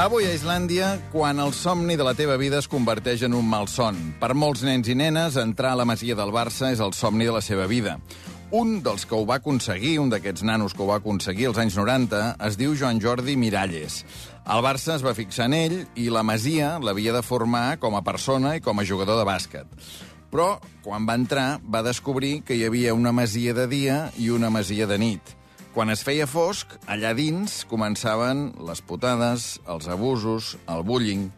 Avui a Islàndia, quan el somni de la teva vida es converteix en un malson. Per molts nens i nenes, entrar a la masia del Barça és el somni de la seva vida. Un dels que ho va aconseguir, un d'aquests nanos que ho va aconseguir als anys 90, es diu Joan Jordi Miralles. El Barça es va fixar en ell i la masia l'havia de formar com a persona i com a jugador de bàsquet. Però, quan va entrar, va descobrir que hi havia una masia de dia i una masia de nit. Quan es feia fosc, allà dins començaven les putades, els abusos, el bullying.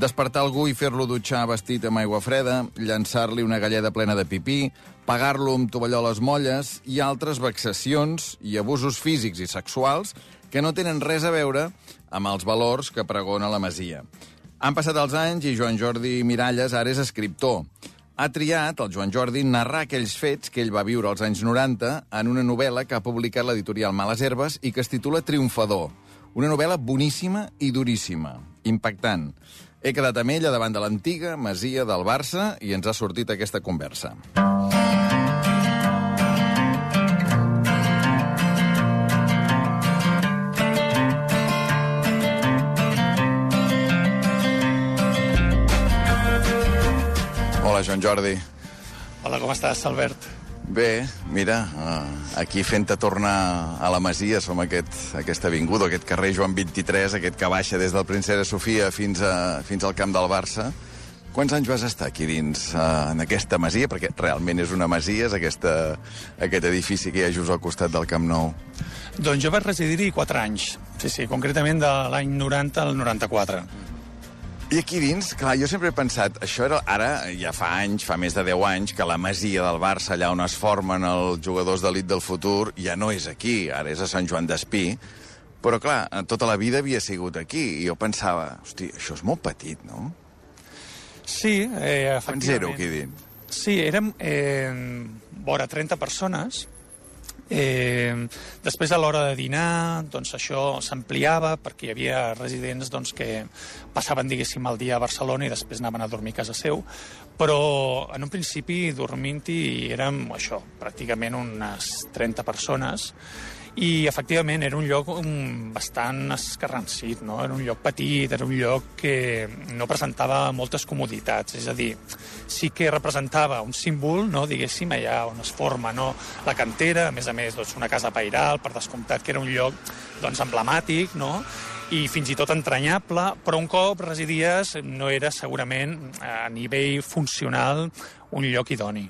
Despertar algú i fer-lo dutxar vestit amb aigua freda, llançar-li una galleda plena de pipí, pagar-lo amb tovalloles molles i altres vexacions i abusos físics i sexuals que no tenen res a veure amb els valors que pregona la Masia. Han passat els anys i Joan Jordi Miralles ara és escriptor. Ha triat, el Joan Jordi, narrar aquells fets que ell va viure als anys 90 en una novel·la que ha publicat l'editorial Males Herbes i que es titula Triomfador. Una novel·la boníssima i duríssima, impactant. He quedat amb ella davant de l'antiga masia del Barça i ens ha sortit aquesta conversa. Hola, Joan Jordi. Hola, com estàs, Albert? Bé, mira, uh, aquí fent-te tornar a la Masia, som aquest, aquesta avinguda, aquest carrer Joan 23, aquest que baixa des del Princesa Sofia fins, a, fins al camp del Barça. Quants anys vas estar aquí dins, uh, en aquesta masia? Perquè realment és una masia, és aquesta, aquest edifici que hi ha just al costat del Camp Nou. Doncs jo vaig residir-hi 4 anys, sí, sí, concretament de l'any 90 al 94. I aquí dins, clar, jo sempre he pensat, això era, ara ja fa anys, fa més de 10 anys, que la masia del Barça, allà on es formen els jugadors d'elit del futur, ja no és aquí, ara és a Sant Joan d'Espí, però clar, tota la vida havia sigut aquí, i jo pensava, hosti, això és molt petit, no? Sí, eh, Quants efectivament. éreu aquí dins? Sí, érem eh, vora 30 persones. Eh, després, a l'hora de dinar, doncs això s'ampliava perquè hi havia residents doncs, que passaven, diguéssim, el dia a Barcelona i després anaven a dormir a casa seu, però en un principi dormint-hi érem això, pràcticament unes 30 persones i efectivament era un lloc um, bastant escarransit, no? era un lloc petit, era un lloc que no presentava moltes comoditats, és a dir, sí que representava un símbol, no? diguéssim, allà on es forma no? la cantera, a més a més doncs, una casa pairal, per descomptat que era un lloc doncs, emblemàtic, no? i fins i tot entranyable, però un cop residies no era segurament a nivell funcional un lloc idoni.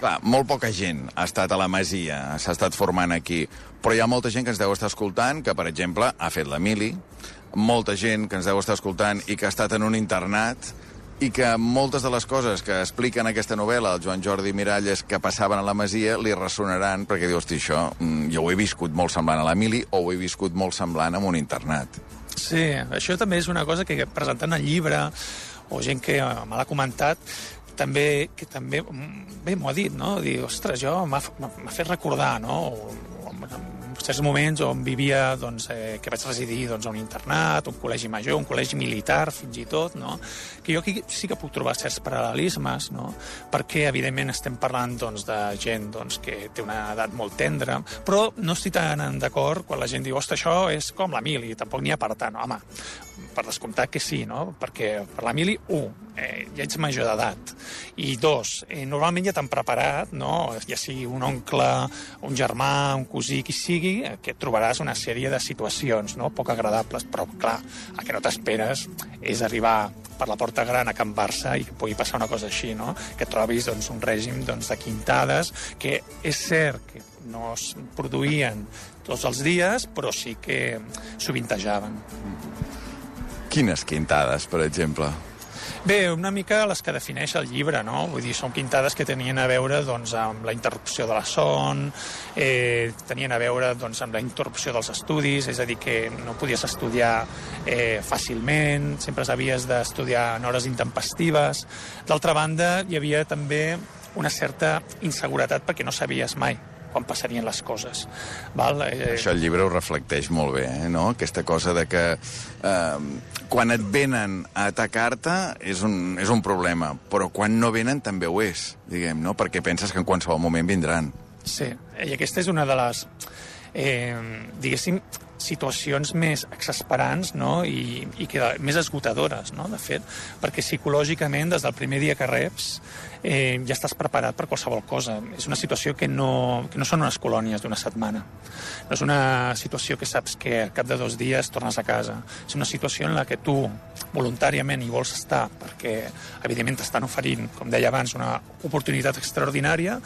Clar, molt poca gent ha estat a la Masia, s'ha estat formant aquí, però hi ha molta gent que ens deu estar escoltant, que, per exemple, ha fet la mili, molta gent que ens deu estar escoltant i que ha estat en un internat, i que moltes de les coses que expliquen aquesta novel·la el Joan Jordi Miralles que passaven a la Masia li ressonaran perquè diu, hosti, això mm, jo ho he viscut molt semblant a la mili o ho he viscut molt semblant en un internat. Sí, això també és una cosa que presentant el llibre o gent que me l'ha comentat també, que també, mm, bé, m'ho ha dit, no? Dir, ostres, jo m'ha fet recordar, no? O, o, en certs moments on vivia, doncs, eh, que vaig residir doncs, a un internat, un col·legi major, un col·legi militar, fins i tot, no? Que jo aquí sí que puc trobar certs paral·lelismes, no? Perquè, evidentment, estem parlant doncs, de gent doncs, que té una edat molt tendra, però no estic tan d'acord quan la gent diu, ostres, això és com la mili, tampoc n'hi ha per tant. Home, per descomptat que sí, no? Perquè per la mili, un, eh, ja ets major d'edat, i dos, eh, normalment ja t'han preparat, no? ja sigui un oncle, un germà, un cosí, qui sigui, que trobaràs una sèrie de situacions no? poc agradables, però clar, el que no t'esperes és arribar per la porta gran a Can Barça i que pugui passar una cosa així, no? que trobis doncs, un règim doncs, de quintades, que és cert que no es produïen tots els dies, però sí que sovintejaven. Quines quintades, per exemple? Bé, una mica les que defineix el llibre, no? Vull dir, són quintades que tenien a veure doncs, amb la interrupció de la son, eh, tenien a veure doncs, amb la interrupció dels estudis, és a dir, que no podies estudiar eh, fàcilment, sempre havies d'estudiar en hores intempestives. D'altra banda, hi havia també una certa inseguretat perquè no sabies mai quan passarien les coses. Val? Eh, Això el llibre ho reflecteix molt bé, eh, no? Aquesta cosa de que eh, quan et venen a atacar-te és, un, és un problema, però quan no venen també ho és, diguem, no? Perquè penses que en qualsevol moment vindran. Sí, i aquesta és una de les... Eh, diguéssim, situacions més exasperants no? I, i que, més esgotadores, no? de fet, perquè psicològicament, des del primer dia que reps, eh, ja estàs preparat per qualsevol cosa. És una situació que no, que no són unes colònies d'una setmana. No és una situació que saps que al cap de dos dies tornes a casa. És una situació en la que tu voluntàriament hi vols estar perquè, evidentment, t'estan oferint, com deia abans, una oportunitat extraordinària,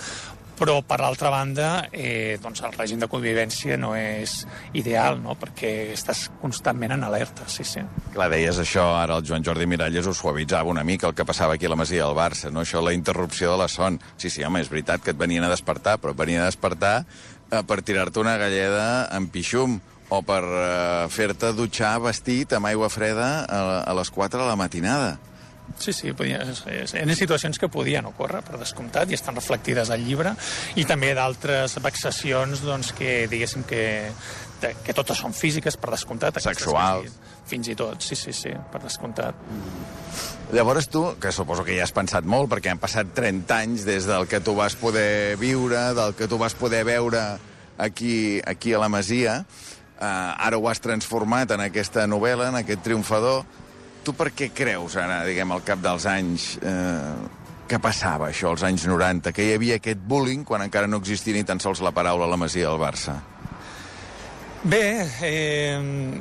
però per l'altra banda eh, doncs el règim de convivència no és ideal, no? perquè estàs constantment en alerta, sí, sí. Clar, deies això, ara el Joan Jordi Miralles ho suavitzava una mica el que passava aquí a la Masia del Barça, no? això, la interrupció de la son. Sí, sí, home, és veritat que et venien a despertar, però et venien a despertar eh, per tirar-te una galleda amb pixum o per eh, fer-te dutxar vestit amb aigua freda a, a les 4 de la matinada. Sí, sí, podia, eren situacions que podien ocórrer, per descomptat, i estan reflectides al llibre, i també d'altres vexacions doncs, que, diguéssim, que, que totes són físiques, per descomptat. Sexuals. Fins i tot, sí, sí, sí, per descomptat. Llavors tu, que suposo que ja has pensat molt, perquè han passat 30 anys des del que tu vas poder viure, del que tu vas poder veure aquí, aquí a la Masia, eh, ara ho has transformat en aquesta novel·la, en aquest triomfador, Tu per què creus, ara, diguem, al cap dels anys, eh, què passava això als anys 90? Que hi havia aquest bullying quan encara no existia ni tan sols la paraula a la Masia del Barça? Bé, eh,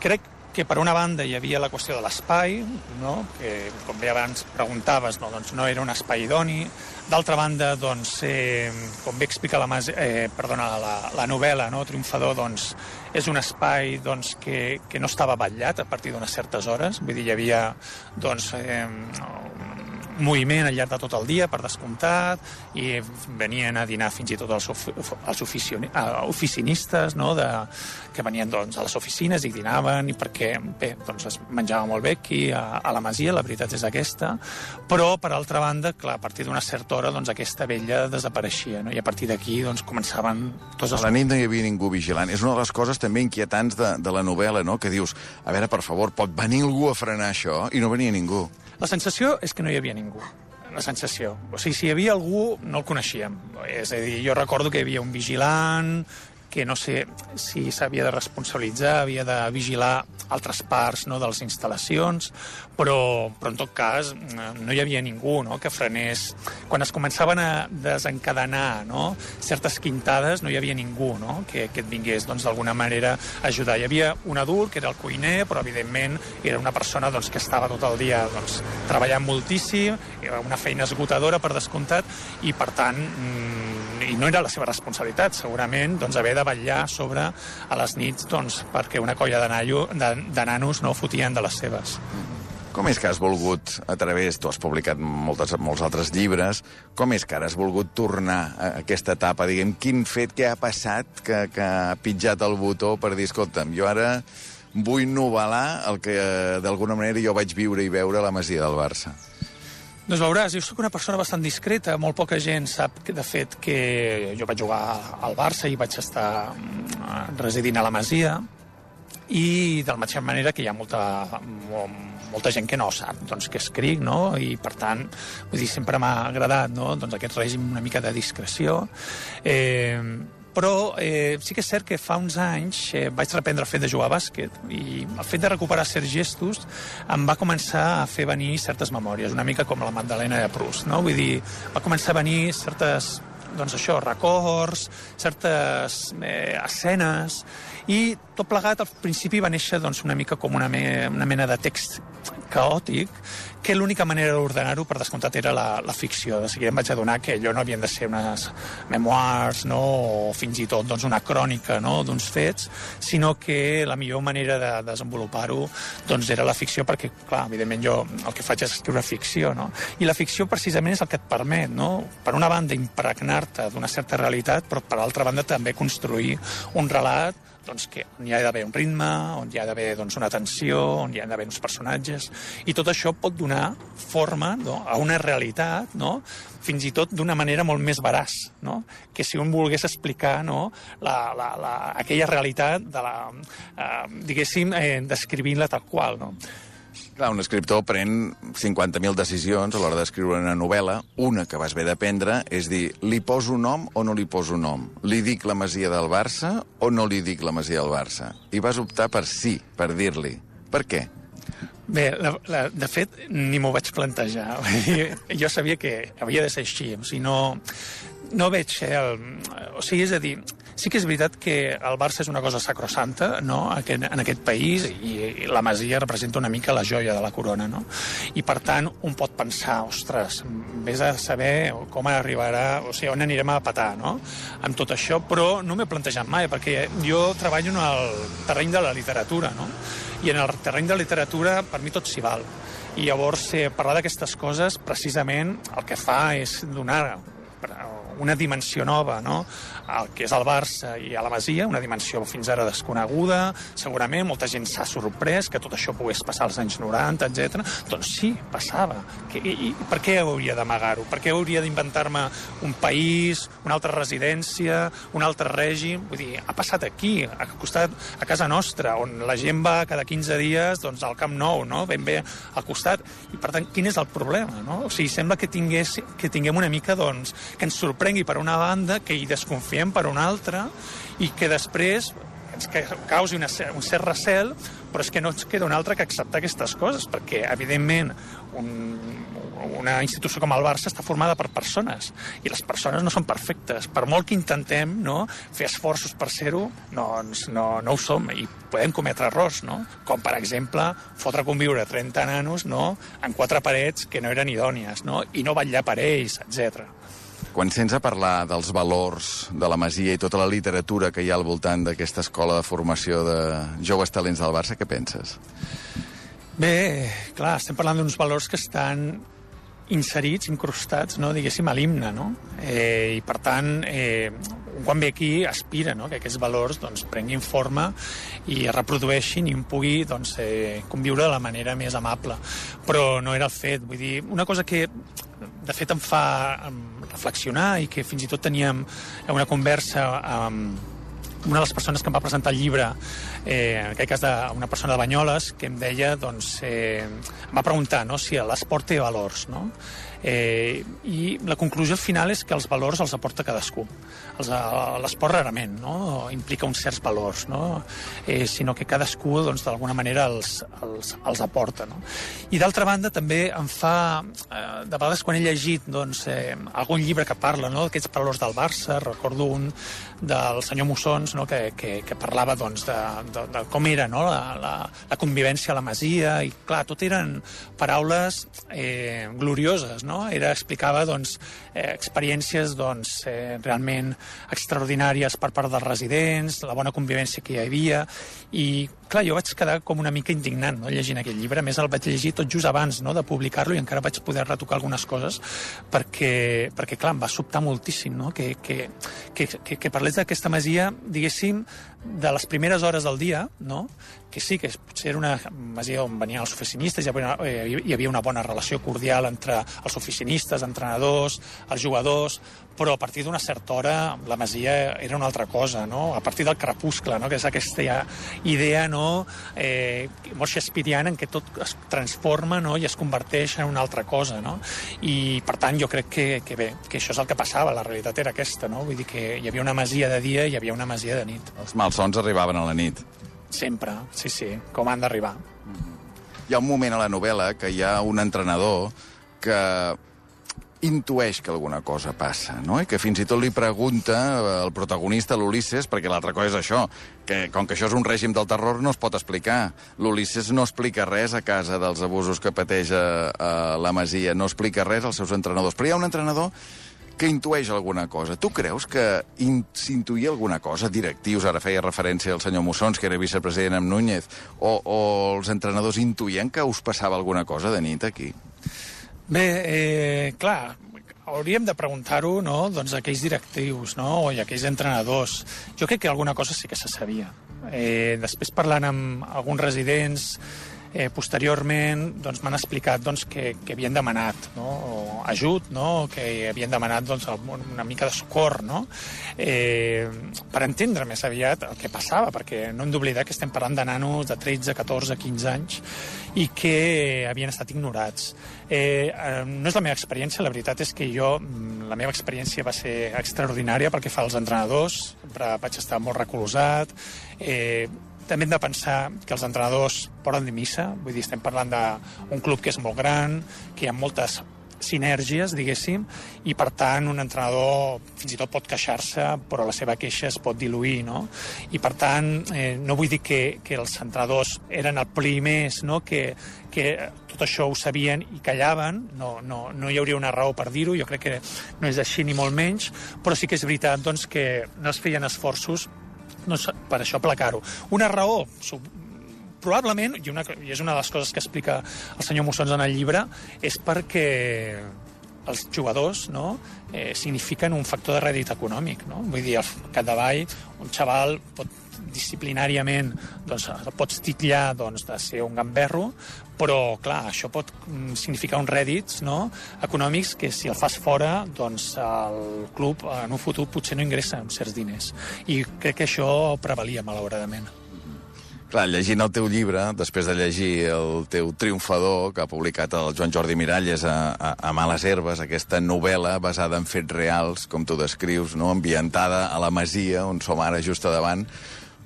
crec que per una banda hi havia la qüestió de l'espai, no? que com bé abans preguntaves, no, doncs no era un espai idoni. D'altra banda, doncs, eh, com bé explica la, eh, perdona, la, la novel·la, no? Triomfador, doncs, és un espai doncs, que, que no estava batllat a partir d'unes certes hores, vull dir, hi havia doncs, eh, moviment al llarg de tot el dia, per descomptat, i venien a dinar fins i tot els, els oficinistes, no?, de, que venien doncs, a les oficines i dinaven, i perquè, bé, doncs es menjava molt bé aquí a, a la Masia, la veritat és aquesta, però, per altra banda, clar, a partir d'una certa hora, doncs aquesta vella desapareixia, no?, i a partir d'aquí, doncs, començaven tots els... A la nit no hi havia ningú vigilant. És una de les coses també inquietants de, de la novel·la, no?, que dius, a veure, per favor, pot venir algú a frenar això? I no venia ningú. La sensació és que no hi havia ningú la sensació. O sigui, si hi havia algú, no el coneixíem. És a dir, jo recordo que hi havia un vigilant, que no sé si s'havia de responsabilitzar, havia de vigilar altres parts no, de les instal·lacions, però, però en tot cas no hi havia ningú no, que frenés. Quan es començaven a desencadenar no, certes quintades, no hi havia ningú no, que, que et vingués doncs, d'alguna manera a ajudar. Hi havia un adult, que era el cuiner, però evidentment era una persona doncs, que estava tot el dia doncs, treballant moltíssim, era una feina esgotadora per descomptat, i per tant mm, i no era la seva responsabilitat, segurament, doncs, haver de vetllar sobre a les nits doncs, perquè una colla de, nallo, de, de nanos no fotien de les seves. Com és que has volgut, a través, tu has publicat moltes, molts altres llibres, com és que ara has volgut tornar a aquesta etapa? Diguem, quin fet que ha passat que, que ha pitjat el botó per dir, escolta'm, jo ara vull novel·lar el que d'alguna manera jo vaig viure i veure a la Masia del Barça? Doncs veuràs, jo sóc una persona bastant discreta, molt poca gent sap, que, de fet, que jo vaig jugar al Barça i vaig estar mm, residint a la Masia, i de la mateixa manera que hi ha molta, molta gent que no sap doncs, que escric, no? i per tant, vull dir, sempre m'ha agradat no? doncs, aquest règim una mica de discreció. Eh, però eh, sí que és cert que fa uns anys eh, vaig reprendre el fet de jugar a bàsquet i el fet de recuperar certs gestos em va començar a fer venir certes memòries, una mica com la Magdalena de Proust, no? Vull dir, va començar a venir certes doncs això, records, certes eh, escenes, i tot plegat al principi va néixer doncs, una mica com una, me, una mena de text caòtic, que l'única manera d'ordenar-ho, per descomptat, era la, la ficció. De seguida em vaig adonar que allò no havien de ser unes memoirs, no?, o fins i tot doncs, una crònica no?, d'uns fets, sinó que la millor manera de desenvolupar-ho doncs, era la ficció, perquè, clar, evidentment jo el que faig és escriure ficció, no? I la ficció precisament és el que et permet, no?, per una banda, impregnar-te d'una certa realitat, però per altra banda també construir un relat doncs, que on hi ha d'haver un ritme, on hi ha d'haver doncs, una tensió, on hi ha d'haver uns personatges, i tot això pot donar forma no, a una realitat, no? fins i tot d'una manera molt més veraç, no? que si un volgués explicar no, la, la, la, aquella realitat, de la, eh, diguéssim, eh, descrivint-la tal qual. No? Clar, un escriptor pren 50.000 decisions a l'hora d'escriure una novel·la. Una que vas haver de prendre és dir, li poso nom o no li poso nom? Li dic la Masia del Barça o no li dic la Masia del Barça? I vas optar per sí, per dir-li. Per què? Bé, la, la, de fet, ni m'ho vaig plantejar. jo sabia que havia de ser així. O sigui, no, no veig eh, el... O sigui, és a dir, Sí que és veritat que el Barça és una cosa sacrosanta no? en aquest país i la Masia representa una mica la joia de la corona. No? I per tant, un pot pensar, ostres, vés a saber com arribarà, o sigui, on anirem a patar no? amb tot això, però no m'he plantejat mai, perquè jo treballo en el terreny de la literatura, no? i en el terreny de la literatura per mi tot s'hi val. I llavors eh, parlar d'aquestes coses precisament el que fa és donar una dimensió nova, no? el que és el Barça i a la Masia, una dimensió fins ara desconeguda, segurament molta gent s'ha sorprès que tot això pogués passar als anys 90, etc. Doncs sí, passava. I, I per què hauria d'amagar-ho? Per què hauria d'inventar-me un país, una altra residència, un altre règim? Vull dir, ha passat aquí, a costat, a casa nostra, on la gent va cada 15 dies doncs, al Camp Nou, no? ben bé al costat. I per tant, quin és el problema? No? O sigui, sembla que, tingués, que tinguem una mica, doncs, que ens sorprengui per una banda, que hi desconfiem per una altra i que després ens causi una, un cert recel, però és que no ens queda una altra que acceptar aquestes coses, perquè, evidentment, un, una institució com el Barça està formada per persones, i les persones no són perfectes. Per molt que intentem no, fer esforços per ser-ho, no, no, no ho som, i podem cometre errors, no? com, per exemple, fotre conviure 30 nanos no, en quatre parets que no eren idònies, no? i no vetllar per ells, etc. Quan sents a parlar dels valors de la Masia i tota la literatura que hi ha al voltant d'aquesta escola de formació de joves talents del Barça, què penses? Bé, clar, estem parlant d'uns valors que estan inserits, incrustats, no, diguéssim, a l'himne, no? Eh, I, per tant, eh, quan ve aquí aspira no? que aquests valors doncs, prenguin forma i es reprodueixin i un pugui doncs, eh, conviure de la manera més amable. Però no era el fet. Vull dir, una cosa que de fet em fa reflexionar i que fins i tot teníem una conversa amb una de les persones que em va presentar el llibre, eh, en aquest cas de, una persona de Banyoles, que em deia, doncs, eh, em va preguntar no, si l'esport té valors, no? Eh, I la conclusió final és que els valors els aporta cadascú. L'esport rarament no? implica uns certs valors, no? eh, sinó que cadascú doncs, d'alguna manera els, els, els aporta. No? I d'altra banda també em fa, eh, de vegades quan he llegit doncs, eh, algun llibre que parla no? d'aquests valors del Barça, recordo un del senyor Mussons no? que, que, que parlava doncs, de, de, de com era no? la, la, la convivència a la Masia i clar, tot eren paraules eh, glorioses, no? Era, explicava doncs, eh, experiències doncs, eh, realment extraordinàries per part dels residents, la bona convivència que hi havia. I clar, jo vaig quedar com una mica indignant no, llegint aquest llibre. A més, el vaig llegir tot just abans no, de publicar-lo i encara vaig poder retocar algunes coses perquè, perquè clar, em va sobtar moltíssim no, que, que, que, que, que parlés d'aquesta masia, diguéssim, de les primeres hores del dia, no? Que sí, que potser era una masia on venien els oficinistes, hi havia, una, eh, hi havia una bona relació cordial entre els oficinistes, entrenadors, els jugadors, però a partir d'una certa hora la masia era una altra cosa, no? a partir del crepuscle, no? que és aquesta idea no? eh, molt shakespeariana en què tot es transforma no? i es converteix en una altra cosa. No? I per tant jo crec que, que bé, que això és el que passava, la realitat era aquesta, no? vull dir que hi havia una masia de dia i hi havia una masia de nit. Els malsons arribaven a la nit. Sempre, sí, sí, com han d'arribar. Hi ha un moment a la novel·la que hi ha un entrenador que intueix que alguna cosa passa, no? I que fins i tot li pregunta al protagonista, l'Ulisses, perquè l'altra cosa és això, que com que això és un règim del terror no es pot explicar. L'Ulisses no explica res a casa dels abusos que pateix a, a la Masia, no explica res als seus entrenadors. Però hi ha un entrenador que intueix alguna cosa. Tu creus que s'intuïa alguna cosa? Directius, ara feia referència al senyor Mussons, que era vicepresident amb Núñez, o, o els entrenadors intuïen que us passava alguna cosa de nit aquí? Bé, eh, clar, hauríem de preguntar-ho no, doncs, aquells directius no, a aquells entrenadors. Jo crec que alguna cosa sí que se sabia. Eh, després parlant amb alguns residents eh, posteriorment doncs, m'han explicat doncs, que, que havien demanat no? ajut, no? que havien demanat doncs, una mica de socor, no? eh, per entendre més aviat el que passava, perquè no hem d'oblidar que estem parlant de nanos de 13, 14, 15 anys i que havien estat ignorats. Eh, eh, no és la meva experiència, la veritat és que jo, mm, la meva experiència va ser extraordinària perquè fa els entrenadors, sempre vaig estar molt recolosat, eh, també hem de pensar que els entrenadors poden de missa, vull dir, estem parlant d'un club que és molt gran, que hi ha moltes sinèrgies, diguéssim, i per tant un entrenador fins i tot pot queixar-se, però la seva queixa es pot diluir, no? I per tant, eh, no vull dir que, que els entrenadors eren els primers, no?, que, que tot això ho sabien i callaven, no, no, no hi hauria una raó per dir-ho, jo crec que no és així ni molt menys, però sí que és veritat doncs, que no es feien esforços no, per això aplacar-ho. Una raó, probablement, i, una, i és una de les coses que explica el senyor Mussons en el llibre, és perquè els jugadors no, eh, signifiquen un factor de rèdit econòmic. No? Vull dir, al capdavall, un xaval pot disciplinàriament doncs, pots titllar doncs, de ser un gamberro, però, clar, això pot mm, significar uns rèdits no? econòmics que si el fas fora, doncs el club en un futur potser no ingressa uns certs diners. I crec que això prevalia, malauradament. Clar, llegint el teu llibre, després de llegir el teu triomfador, que ha publicat el Joan Jordi Miralles a, a, a Males Herbes, aquesta novel·la basada en fets reals, com tu descrius, no? ambientada a la Masia, on som ara just a davant,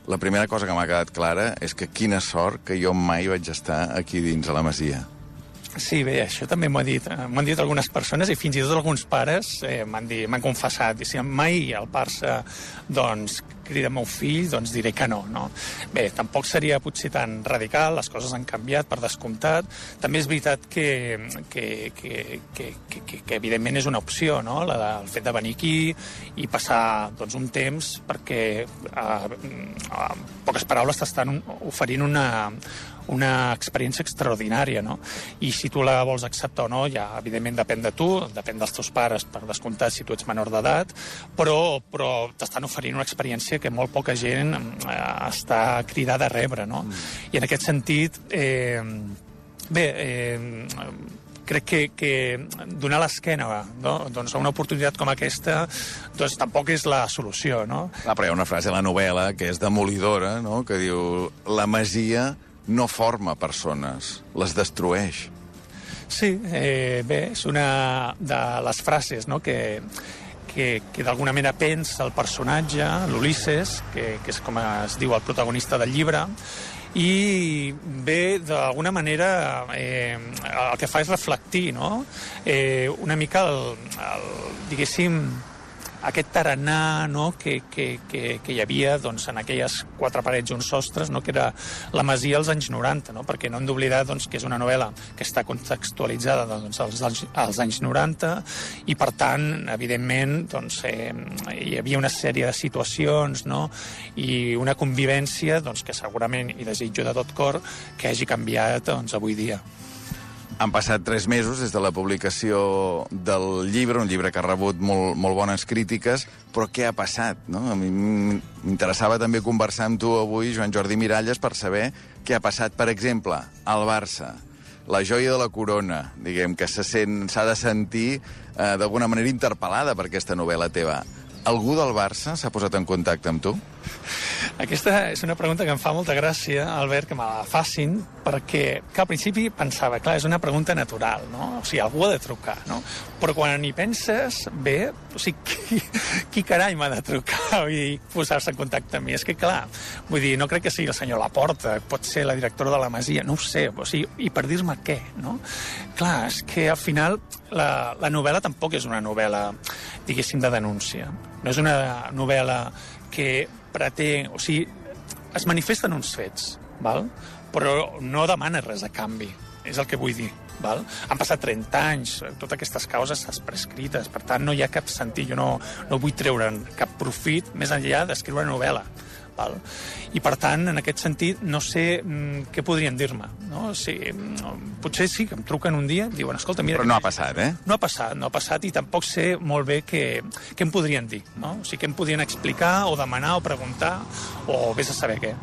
la primera cosa que m'ha quedat clara és que quina sort que jo mai vaig estar aquí dins a la Masia. Sí, bé, això també m'ho dit, eh, m'ho han dit algunes persones i fins i tot alguns pares eh, m'han confessat. I si mai el Barça doncs, crida meu fill, doncs diré que no, no. Bé, tampoc seria potser tan radical, les coses han canviat per descomptat. També és veritat que, que, que, que, que, que, que evidentment és una opció, no?, la de, el fet de venir aquí i passar doncs, un temps perquè, eh, en poques paraules, t'estan oferint una, una experiència extraordinària, no? I si tu la vols acceptar o no, ja evidentment depèn de tu, depèn dels teus pares, per descomptat, si tu ets menor d'edat, però, però t'estan oferint una experiència que molt poca gent eh, està cridada a rebre, no? Mm. I en aquest sentit, eh, bé, eh, crec que, que donar l'esquena no? doncs a una oportunitat com aquesta doncs tampoc és la solució. No? Ah, però hi ha una frase a la novel·la que és demolidora, no? que diu la masia no forma persones, les destrueix. Sí, eh, bé, és una de les frases no? que, que, que d'alguna manera pensa el personatge, l'Ulisses, que, que és com es diu el protagonista del llibre, i bé, d'alguna manera eh, el que fa és reflectir no? eh, una mica el, el, diguéssim aquest tarannà no, que, que, que, que hi havia doncs, en aquelles quatre parets i uns sostres, no, que era la Masia als anys 90, no, perquè no hem d'oblidar doncs, que és una novel·la que està contextualitzada doncs, als, als, als anys 90 i, per tant, evidentment, doncs, eh, hi havia una sèrie de situacions no, i una convivència doncs, que segurament, i desitjo de tot cor, que hagi canviat doncs, avui dia. Han passat tres mesos des de la publicació del llibre, un llibre que ha rebut molt, molt bones crítiques, però què ha passat? No? A mi m'interessava també conversar amb tu avui, Joan Jordi Miralles, per saber què ha passat, per exemple, al Barça. La joia de la corona, diguem, que s'ha de sentir eh, d'alguna manera interpel·lada per aquesta novel·la teva. Algú del Barça s'ha posat en contacte amb tu? Aquesta és una pregunta que em fa molta gràcia, Albert, que me la facin, perquè que al principi pensava, clar, és una pregunta natural, no? O sigui, algú ha de trucar, no? Però quan hi penses, bé, o sigui, qui, qui carai m'ha de trucar i posar-se en contacte amb mi? És que, clar, vull dir, no crec que sigui el senyor Laporta, pot ser la directora de la Masia, no ho sé, o sigui, i per dir-me què, no? Clar, és que al final la, la novel·la tampoc és una novel·la, diguéssim, de denúncia. No és una novel·la que pretén... O sigui, es manifesten uns fets, val? però no demana res a canvi. És el que vull dir. Val? Han passat 30 anys, totes aquestes causes estan prescrites, per tant no hi ha cap sentit, jo no, no vull treure cap profit més enllà d'escriure novel·la. Val? I, per tant, en aquest sentit, no sé mm, què podrien dir-me. No? Si, mm, potser sí que em truquen un dia, diuen, escolta, mira... Però no ha passat, eh? No ha passat, no ha passat, i tampoc sé molt bé què, què em podrien dir. No? O sigui, què em podrien explicar, o demanar, o preguntar, o vés a saber què.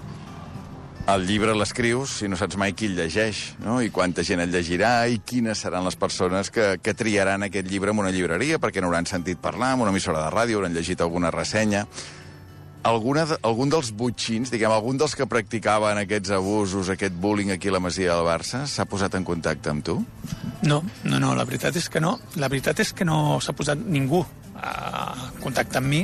El llibre l'escrius si no saps mai qui el llegeix, no? i quanta gent el llegirà, i quines seran les persones que, que triaran aquest llibre en una llibreria, perquè n'hauran sentit parlar, en una emissora de ràdio, hauran llegit alguna ressenya. Alguna algun dels butxins, diguem, algun dels que practicaven aquests abusos, aquest bullying aquí a la Masia del Barça, s'ha posat en contacte amb tu? No, no, no, la veritat és que no. La veritat és que no s'ha posat ningú a contacte amb mi.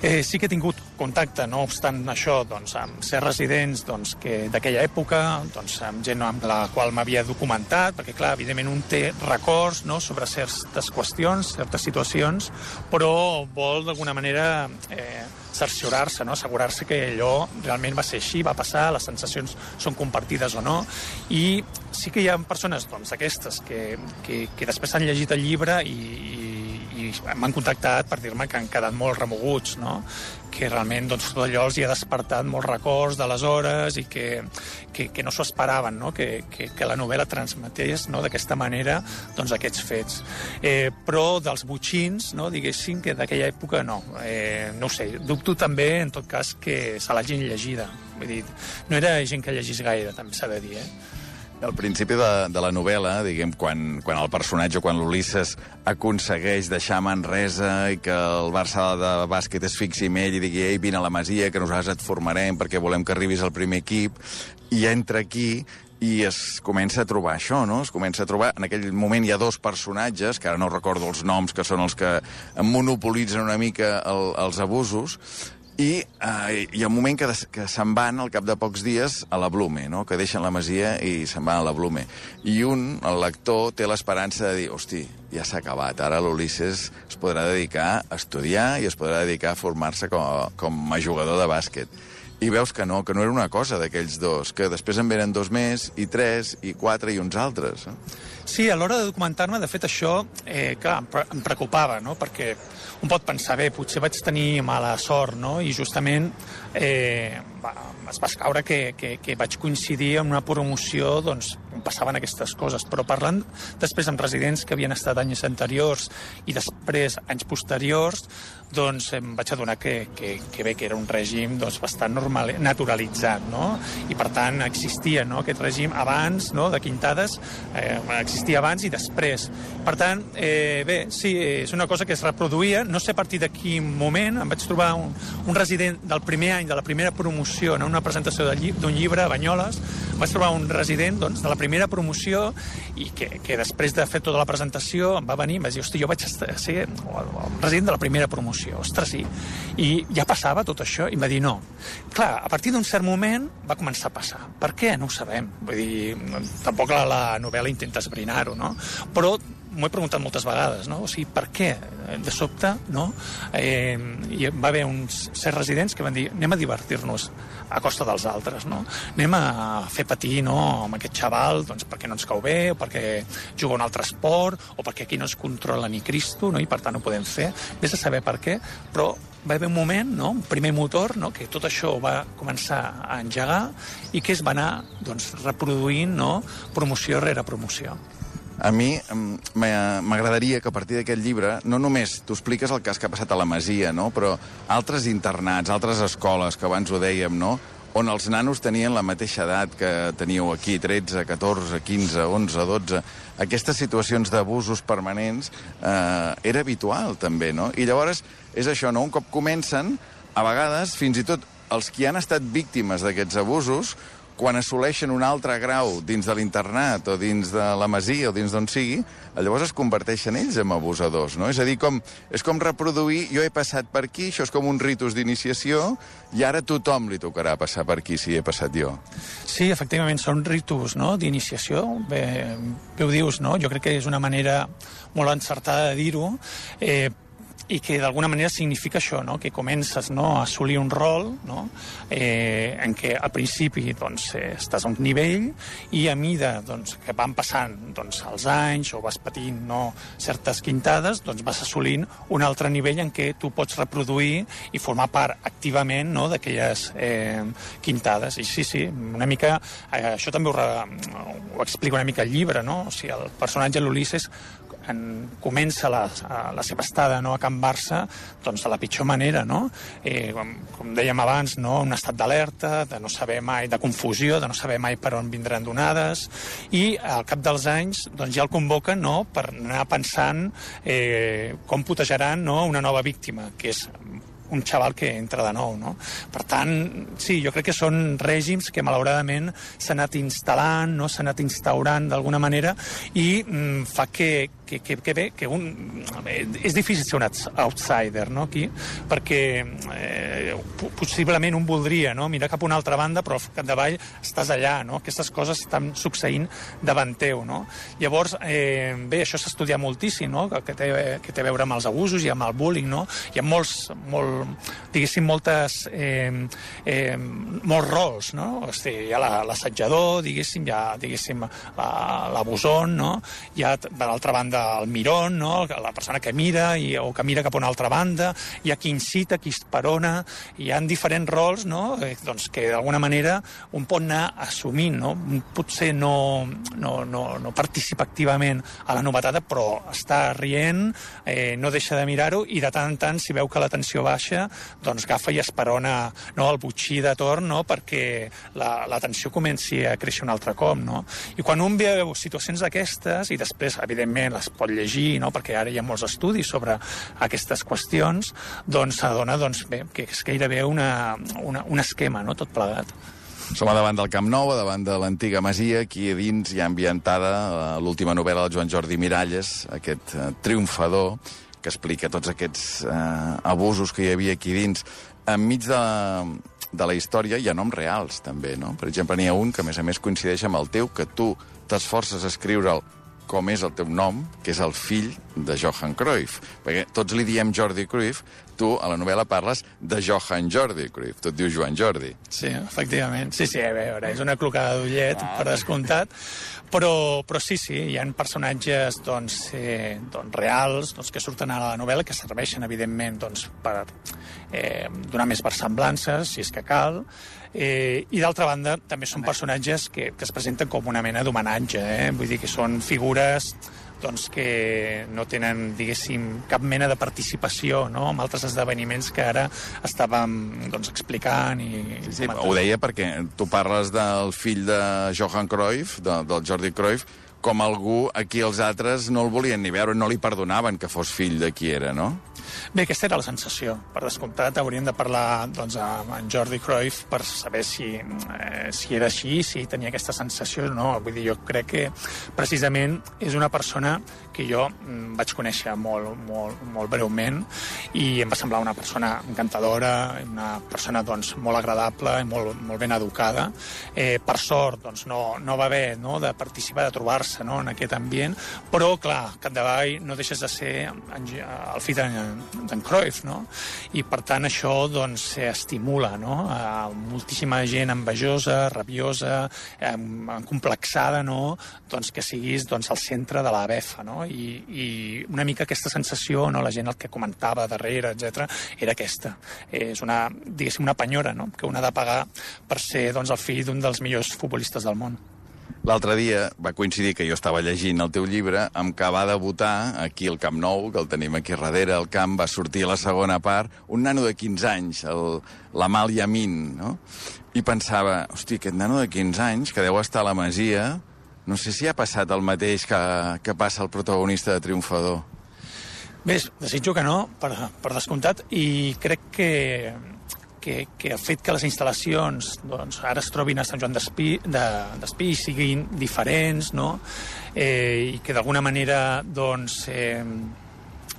Eh, sí que he tingut contacte, no obstant això, doncs, amb ser residents doncs, que d'aquella època, doncs, amb gent amb la qual m'havia documentat, perquè, clar, evidentment un té records no, sobre certes qüestions, certes situacions, però vol, d'alguna manera, eh, cerciorar-se, no? assegurar-se que allò realment va ser així, va passar, les sensacions són compartides o no, i sí que hi ha persones doncs, aquestes que, que, que després han llegit el llibre i, i i m'han contactat per dir-me que han quedat molt remoguts, no? que realment doncs, tot allò els hi ha despertat molts records d'aleshores i que, que, que no s'ho esperaven, no? Que, que, que la novel·la transmetés no? d'aquesta manera doncs, aquests fets. Eh, però dels butxins, no? diguéssim que d'aquella època no. Eh, no ho sé, dubto també, en tot cas, que se l'hagin llegida. Vull dir, no era gent que llegís gaire, també s'ha de dir, eh? Al principi de, de la novel·la, diguem, quan, quan el personatge, quan l'Ulisses aconsegueix deixar Manresa i que el Barça de bàsquet es fixi en ell i digui, ei, vine a la Masia, que nosaltres et formarem perquè volem que arribis al primer equip, i entra aquí i es comença a trobar això, no? Es comença a trobar... En aquell moment hi ha dos personatges, que ara no recordo els noms, que són els que monopolitzen una mica el, els abusos, i eh, hi ha un moment que, que se'n van al cap de pocs dies a la Blume, no? que deixen la Masia i se'n van a la Blume. I un, el lector, té l'esperança de dir, hosti, ja s'ha acabat, ara l'Ulisses es podrà dedicar a estudiar i es podrà dedicar a formar-se com, a, com a jugador de bàsquet. I veus que no, que no era una cosa d'aquells dos, que després en venen dos més, i tres, i quatre, i uns altres. Eh? Sí, a l'hora de documentar-me, de fet, això, eh, clar, em preocupava, no?, perquè un pot pensar, bé, potser vaig tenir mala sort, no?, i justament eh, va, es va escaure que, que, que vaig coincidir en una promoció, doncs, on passaven aquestes coses, però parlant després amb residents que havien estat anys anteriors i després anys posteriors, doncs em vaig adonar que, que, que bé, que era un règim doncs, bastant normal, naturalitzat, no? I per tant existia no, aquest règim abans no, de Quintades, eh, existia abans i després. Per tant, eh, bé, sí, és una cosa que es reproduïa, no sé a partir de quin moment, em vaig trobar un, un resident del primer any, de la primera promoció, en una presentació d'un lli llibre a Banyoles, em vaig trobar un resident doncs, de la primera promoció i que, que després de fer tota la presentació em va venir i em va dir, hosti, jo vaig ser el resident de la primera promoció ostres, sí. I ja passava tot això, i em va dir no. Clar, a partir d'un cert moment va començar a passar. Per què? No ho sabem. Vull dir, tampoc la, la novel·la intenta esbrinar-ho, no? Però m'ho he preguntat moltes vegades, no? O sigui, per què? De sobte, no? Eh, hi va haver uns certs residents que van dir anem a divertir-nos a costa dels altres, no? Anem a fer patir, no?, amb aquest xaval, doncs perquè no ens cau bé, o perquè juga un altre esport, o perquè aquí no es controla ni Cristo, no?, i per tant no podem fer. Vés a saber per què, però va haver un moment, no? un primer motor, no? que tot això va començar a engegar i que es va anar doncs, reproduint no? promoció rere promoció. A mi m'agradaria que a partir d'aquest llibre no només tu expliques el cas que ha passat a la Masia, no? però altres internats, altres escoles, que abans ho dèiem, no? on els nanos tenien la mateixa edat que teníeu aquí, 13, 14, 15, 11, 12... Aquestes situacions d'abusos permanents eh, era habitual, també, no? I llavors és això, no? Un cop comencen, a vegades, fins i tot els qui han estat víctimes d'aquests abusos quan assoleixen un altre grau dins de l'internat o dins de la masia o dins d'on sigui, llavors es converteixen ells en abusadors, no? És a dir, com, és com reproduir, jo he passat per aquí, això és com un ritus d'iniciació, i ara tothom li tocarà passar per aquí si he passat jo. Sí, efectivament, són ritus no? d'iniciació, bé, bé ho dius, no? Jo crec que és una manera molt encertada de dir-ho, eh, i que d'alguna manera significa això, no? que comences no, a assolir un rol no? eh, en què al principi doncs, eh, estàs a un nivell i a mida doncs, que van passant doncs, els anys o vas patint no, certes quintades, doncs vas assolint un altre nivell en què tu pots reproduir i formar part activament no, d'aquelles eh, quintades. I sí, sí, una mica, eh, això també ho, re, ho explica una mica el llibre, no? o sigui, el personatge l'Ulisses en, comença la, la seva estada no, a Can Barça doncs, de la pitjor manera, no? Eh, com, com dèiem abans, no? un estat d'alerta, de no saber mai, de confusió, de no saber mai per on vindran donades, i al cap dels anys doncs, ja el convoquen no? per anar pensant eh, com putejaran no? una nova víctima, que és un xaval que entra de nou, no? Per tant, sí, jo crec que són règims que malauradament s'ha anat instal·lant, no? s'ha anat instaurant d'alguna manera i mm, fa que, que, que, que bé, que un... És difícil ser un outsider, no?, aquí, perquè eh, possiblement un voldria, no?, mirar cap a una altra banda, però al capdavall estàs allà, no?, aquestes coses estan succeint davant teu, no? Llavors, eh, bé, això s'estudia moltíssim, no?, que té, que té a veure amb els abusos i amb el bullying, no? Hi ha molts, molt, diguéssim, moltes, eh, eh, molts rols, no? O sigui, hi ha l'assetjador, diguéssim, hi ha, diguéssim, l'abusón, no? Hi ha, per l'altra banda, el mirón, no? La persona que mira i, o que mira cap a una altra banda, hi ha qui incita, qui esperona, hi ha diferents rols, no? Eh, doncs que d'alguna manera un pot anar assumint, no? Potser no, no, no, no participa activament a la novetada, però està rient, eh, no deixa de mirar-ho i de tant en tant, si veu que la tensió baixa, doncs agafa i esperona no, el butxí de torn no, perquè la, la tensió comenci a créixer un altre cop. No? I quan un veu situacions d'aquestes, i després, evidentment, les pot llegir, no, perquè ara hi ha molts estudis sobre aquestes qüestions, doncs s'adona doncs, bé, que és gairebé una, una, un esquema, no, tot plegat. Som a davant del Camp Nou, davant de l'antiga Masia, aquí a dins hi ha ambientada eh, l'última novel·la del Joan Jordi Miralles, aquest uh, triomfador, que explica tots aquests eh, abusos que hi havia aquí dins. Enmig de, de la història hi ha noms reals, també, no? Per exemple, n'hi ha un que, a més a més, coincideix amb el teu, que tu t'esforces a escriure'l com és el teu nom, que és el fill de Johan Cruyff. Perquè tots li diem Jordi Cruyff, tu a la novel·la parles de Johan Jordi Cruyff, tu et dius Joan Jordi. Sí, efectivament. Sí, sí, a veure, és una clocada d'ullet, ah. per descomptat, però, però sí, sí, hi ha personatges doncs, eh, doncs, reals doncs, que surten a la novel·la que serveixen, evidentment, doncs, per eh, donar més versemblances, si és que cal, Eh, I d'altra banda, també són personatges que, que es presenten com una mena d'homenatge, eh? vull dir que són figures doncs, que no tenen, diguéssim, cap mena de participació no? en altres esdeveniments que ara estàvem doncs, explicant i sí, sí, ho deia perquè tu parles del fill de Johan Cruyff, de, del Jordi Cruyff, com algú a qui els altres no el volien ni veure, no li perdonaven que fos fill de qui era, no? Bé, aquesta era la sensació. Per descomptat, hauríem de parlar doncs, amb en Jordi Cruyff per saber si, eh, si era així, si tenia aquesta sensació o no. Vull dir, jo crec que precisament és una persona que jo mm, vaig conèixer molt, molt, molt breument i em va semblar una persona encantadora, una persona doncs, molt agradable i molt, molt ben educada. Eh, per sort, doncs, no, no va haver no, de participar, de trobar-se no, en aquest ambient, però, clar, capdavall no deixes de ser el fill d'en Cruyff, no? I, per tant, això doncs, estimula no? a moltíssima gent envejosa, rabiosa, complexada, no? doncs, que siguis doncs, al centre de la befa, no? i, i una mica aquesta sensació, no? la gent el que comentava darrere, etc era aquesta. És una, diguéssim, una penyora no? que un ha de pagar per ser doncs, el fill d'un dels millors futbolistes del món. L'altre dia va coincidir que jo estava llegint el teu llibre amb que va debutar aquí al Camp Nou, que el tenim aquí darrere, el camp, va sortir a la segona part, un nano de 15 anys, el, l'Amal Yamin, no? I pensava, hosti, aquest nano de 15 anys, que deu estar a la Masia, no sé si ha passat el mateix que, que passa el protagonista de Triomfador. Bé, desitjo que no, per, per descomptat, i crec que, que, que el fet que les instal·lacions doncs, ara es trobin a Sant Joan d'Espí de, i siguin diferents, no? eh, i que d'alguna manera doncs, eh,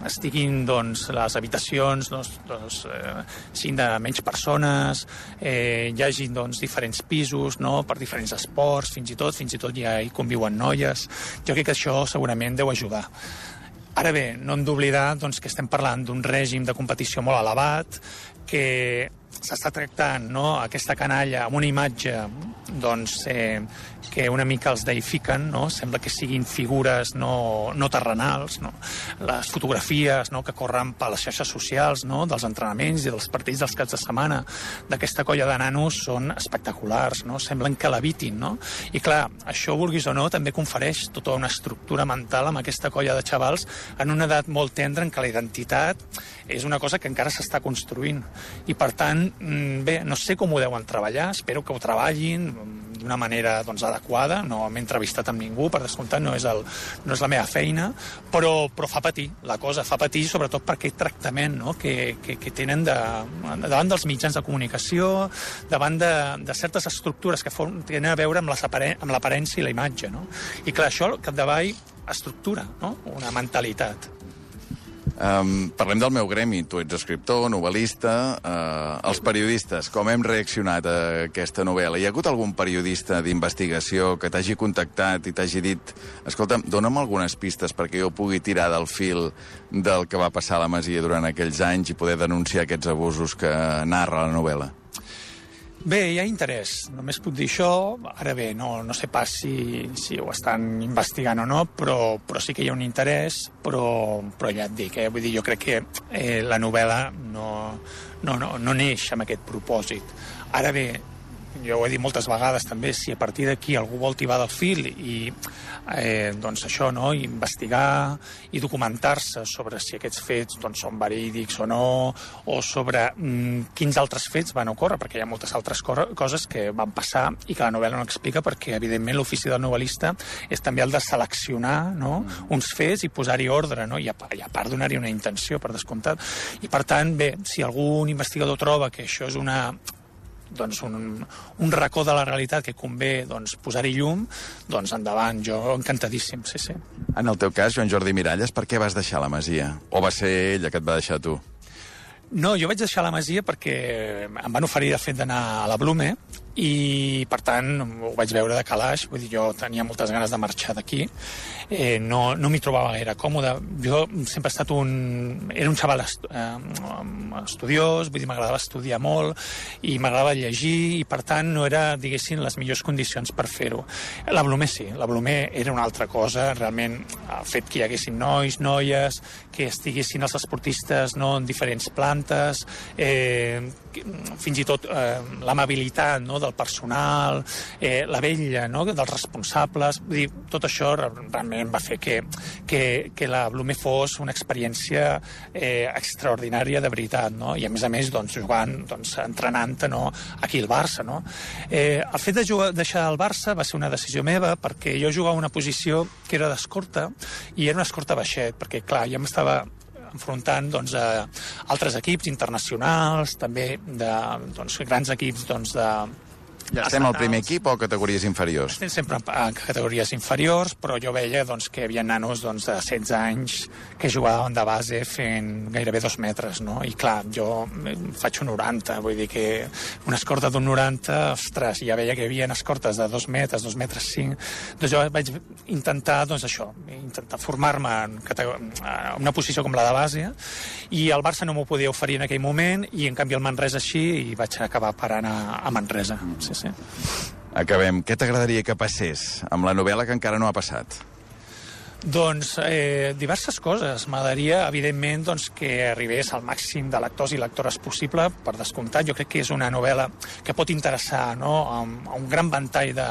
estiguin doncs, les habitacions doncs, doncs, eh, siguin de menys persones, eh, hi hagi doncs, diferents pisos no? per diferents esports, fins i tot, fins i tot ja hi conviuen noies. Jo crec que això segurament deu ajudar. Ara bé, no hem d'oblidar doncs, que estem parlant d'un règim de competició molt elevat, que s'està tractant no, aquesta canalla amb una imatge doncs, eh, que una mica els deifiquen, no? sembla que siguin figures no, no terrenals, no? les fotografies no? que corren per les xarxes socials no? dels entrenaments i dels partits dels caps de setmana d'aquesta colla de nanos són espectaculars, no? semblen que l'evitin. No? I clar, això, vulguis o no, també confereix tota una estructura mental amb aquesta colla de xavals en una edat molt tendra en què la identitat és una cosa que encara s'està construint. I, per tant, mm, bé, no sé com ho deuen treballar, espero que ho treballin d'una manera doncs, adequada, no m'he entrevistat amb ningú, per descomptat no és, el, no és la meva feina, però, però fa patir la cosa, fa patir sobretot per aquest tractament no? que, que, que tenen de, davant dels mitjans de comunicació, davant de, de certes estructures que for, tenen a veure amb l'aparència i la imatge. No? I clar, això al capdavall estructura no? una mentalitat. Um, parlem del meu gremi. Tu ets escriptor, novel·lista. Uh, els periodistes, com hem reaccionat a aquesta novel·la? Hi ha hagut algun periodista d'investigació que t'hagi contactat i t'hagi dit escolta, dona'm algunes pistes perquè jo pugui tirar del fil del que va passar a la Masia durant aquells anys i poder denunciar aquests abusos que narra la novel·la? Bé, hi ha interès, només puc dir això. Ara bé, no, no sé pas si, si ho estan investigant o no, però, però sí que hi ha un interès, però, però ja et dic, eh? vull dir, jo crec que eh, la novel·la no, no, no, no neix amb aquest propòsit. Ara bé, jo ho he dit moltes vegades també, si a partir d'aquí algú vol tibar del fil i eh, doncs això, no? investigar i documentar-se sobre si aquests fets doncs, són verídics o no, o sobre mm, quins altres fets van ocórrer, perquè hi ha moltes altres co coses que van passar i que la novel·la no explica, perquè evidentment l'ofici del novel·lista és també el de seleccionar no? uns fets i posar-hi ordre, no? I, a, i a part donar-hi una intenció, per descomptat. I per tant, bé, si algun investigador troba que això és una doncs, un, un racó de la realitat que convé doncs, posar-hi llum, doncs endavant, jo encantadíssim, sí, sí. En el teu cas, Joan Jordi Miralles, per què vas deixar la Masia? O va ser ella que et va deixar tu? No, jo vaig deixar la Masia perquè em van oferir, de fet, d'anar a la Blume i, per tant, ho vaig veure de calaix, vull dir, jo tenia moltes ganes de marxar d'aquí, eh, no, no m'hi trobava gaire còmode. Jo sempre he estat un... Era un xaval est, eh, estudiós, vull dir, m'agradava estudiar molt i m'agradava llegir i, per tant, no era, diguéssim, les millors condicions per fer-ho. La Blume sí, la Blume era una altra cosa, realment, el fet que hi haguessin nois, noies, que estiguessin els esportistes no, en diferents plantes, eh, fins i tot eh, l'amabilitat no, del personal, eh, la vella no, dels responsables, vull dir, tot això realment va fer que, que, que la Blume fos una experiència eh, extraordinària de veritat, no? i a més a més doncs, jugant, doncs, entrenant no, aquí al Barça. No? Eh, el fet de jugar, deixar el Barça va ser una decisió meva perquè jo jugava una posició que era d'escorta i era una escorta baixet, perquè clar, ja m'estava enfrontant doncs, a altres equips internacionals, també de doncs, grans equips doncs, de, ja estem al primer equip o categories inferiors? Estem sempre en categories inferiors, però jo veia doncs, que hi havia nanos doncs, de 16 anys que jugaven de base fent gairebé dos metres, no? I clar, jo faig un 90, vull dir que una escorta d'un 90, ostres, ja veia que hi havia escortes de dos metres, dos metres cinc, doncs jo vaig intentar, doncs això, intentar formar-me en, en una posició com la de base, i el Barça no m'ho podia oferir en aquell moment, i en canvi el Manresa així, i vaig acabar parant a, a Manresa, sí, sí. Acabem. Què t'agradaria que passés amb la novel·la que encara no ha passat? Doncs eh, diverses coses. M'agradaria, evidentment, doncs, que arribés al màxim de lectors i lectores possible, per descomptat. Jo crec que és una novel·la que pot interessar no? a, un, a un gran ventall de,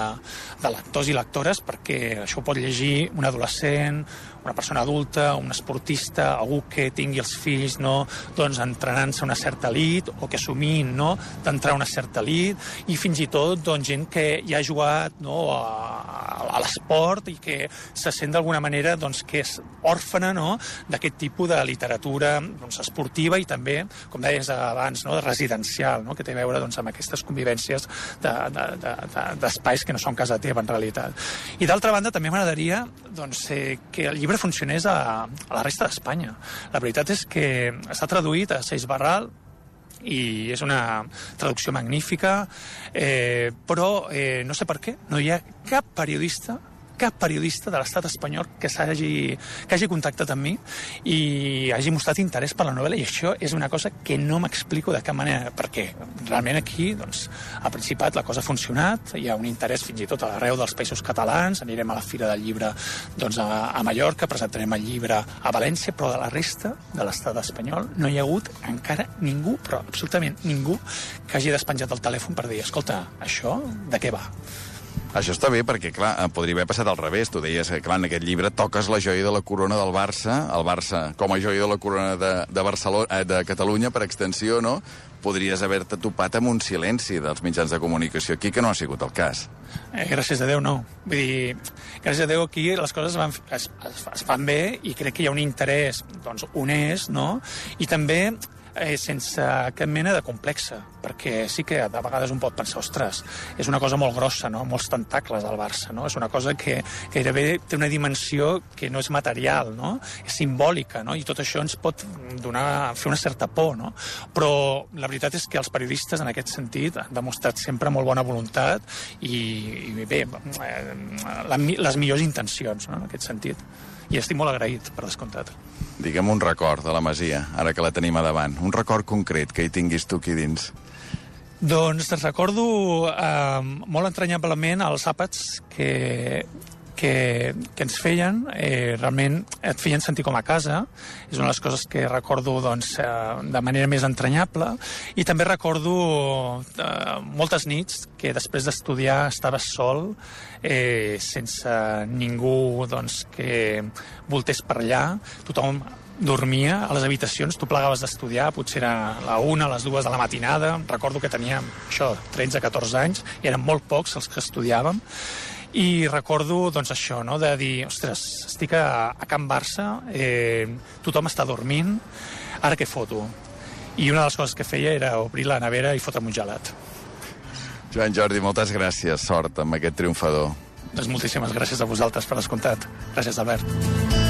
de lectors i lectores, perquè això pot llegir un adolescent, una persona adulta, un esportista, algú que tingui els fills no, doncs, entrenant-se una certa elit o que assumint no, d'entrar una certa elit i fins i tot doncs, gent que ja ha jugat no, a, a l'esport i que se sent d'alguna manera doncs, que és òrfana no, d'aquest tipus de literatura doncs, esportiva i també, com deies abans, no, residencial, no, que té a veure doncs, amb aquestes convivències d'espais de, de, de, que no són casa teva en realitat. I d'altra banda també m'agradaria doncs, eh, que el llibre funcionés a, a la resta d'Espanya. La veritat és que està traduït a Seix Barral, i és una traducció magnífica, eh, però eh, no sé per què, no hi ha cap periodista cap periodista de l'estat espanyol que, hagi, que hagi contactat amb mi i hagi mostrat interès per la novel·la i això és una cosa que no m'explico de cap manera, perquè realment aquí, doncs, al Principat la cosa ha funcionat, hi ha un interès fins i tot a l'arreu dels països catalans, anirem a la Fira del Llibre doncs, a, a Mallorca, presentarem el llibre a València, però de la resta de l'estat espanyol no hi ha hagut encara ningú, però absolutament ningú, que hagi despenjat el telèfon per dir, escolta, això de què va? Això està bé perquè, clar, eh, podria haver passat al revés. Tu deies que, clar, en aquest llibre toques la joia de la corona del Barça, el Barça com a joia de la corona de, de, Barcelona, eh, de Catalunya, per extensió, no? Podries haver-te topat amb un silenci dels mitjans de comunicació aquí, que no ha sigut el cas. Eh, gràcies a Déu, no. Vull dir, gràcies a Déu aquí les coses van, es, es, es fan bé i crec que hi ha un interès doncs, honest, no? I també eh, sense cap mena de complexa, perquè sí que de vegades un pot pensar, ostres, és una cosa molt grossa, no? molts tentacles al Barça, no? és una cosa que, gairebé té una dimensió que no és material, no? és simbòlica, no? i tot això ens pot donar, fer una certa por, no? però la veritat és que els periodistes en aquest sentit han demostrat sempre molt bona voluntat i, i bé, eh, les millors intencions no? en aquest sentit i estic molt agraït, per descomptat. Digue'm un record de la Masia, ara que la tenim a davant. Un record concret que hi tinguis tu aquí dins. Doncs recordo eh, molt entranyablement els àpats que, que, que ens feien, eh, realment et feien sentir com a casa, és una de les coses que recordo doncs, eh, de manera més entranyable, i també recordo eh, moltes nits que després d'estudiar estaves sol, eh, sense ningú doncs, que voltés per allà, tothom dormia a les habitacions, tu plegaves d'estudiar, potser era la una, les dues de la matinada, recordo que teníem això, 13-14 anys, i eren molt pocs els que estudiàvem, i recordo doncs, això, no? de dir, ostres, estic a, a Can Barça, eh, tothom està dormint, ara què foto? I una de les coses que feia era obrir la nevera i fotre'm un gelat. Joan Jordi, moltes gràcies. Sort amb aquest triomfador. Doncs moltíssimes gràcies a vosaltres per descomptat. Gràcies, Albert.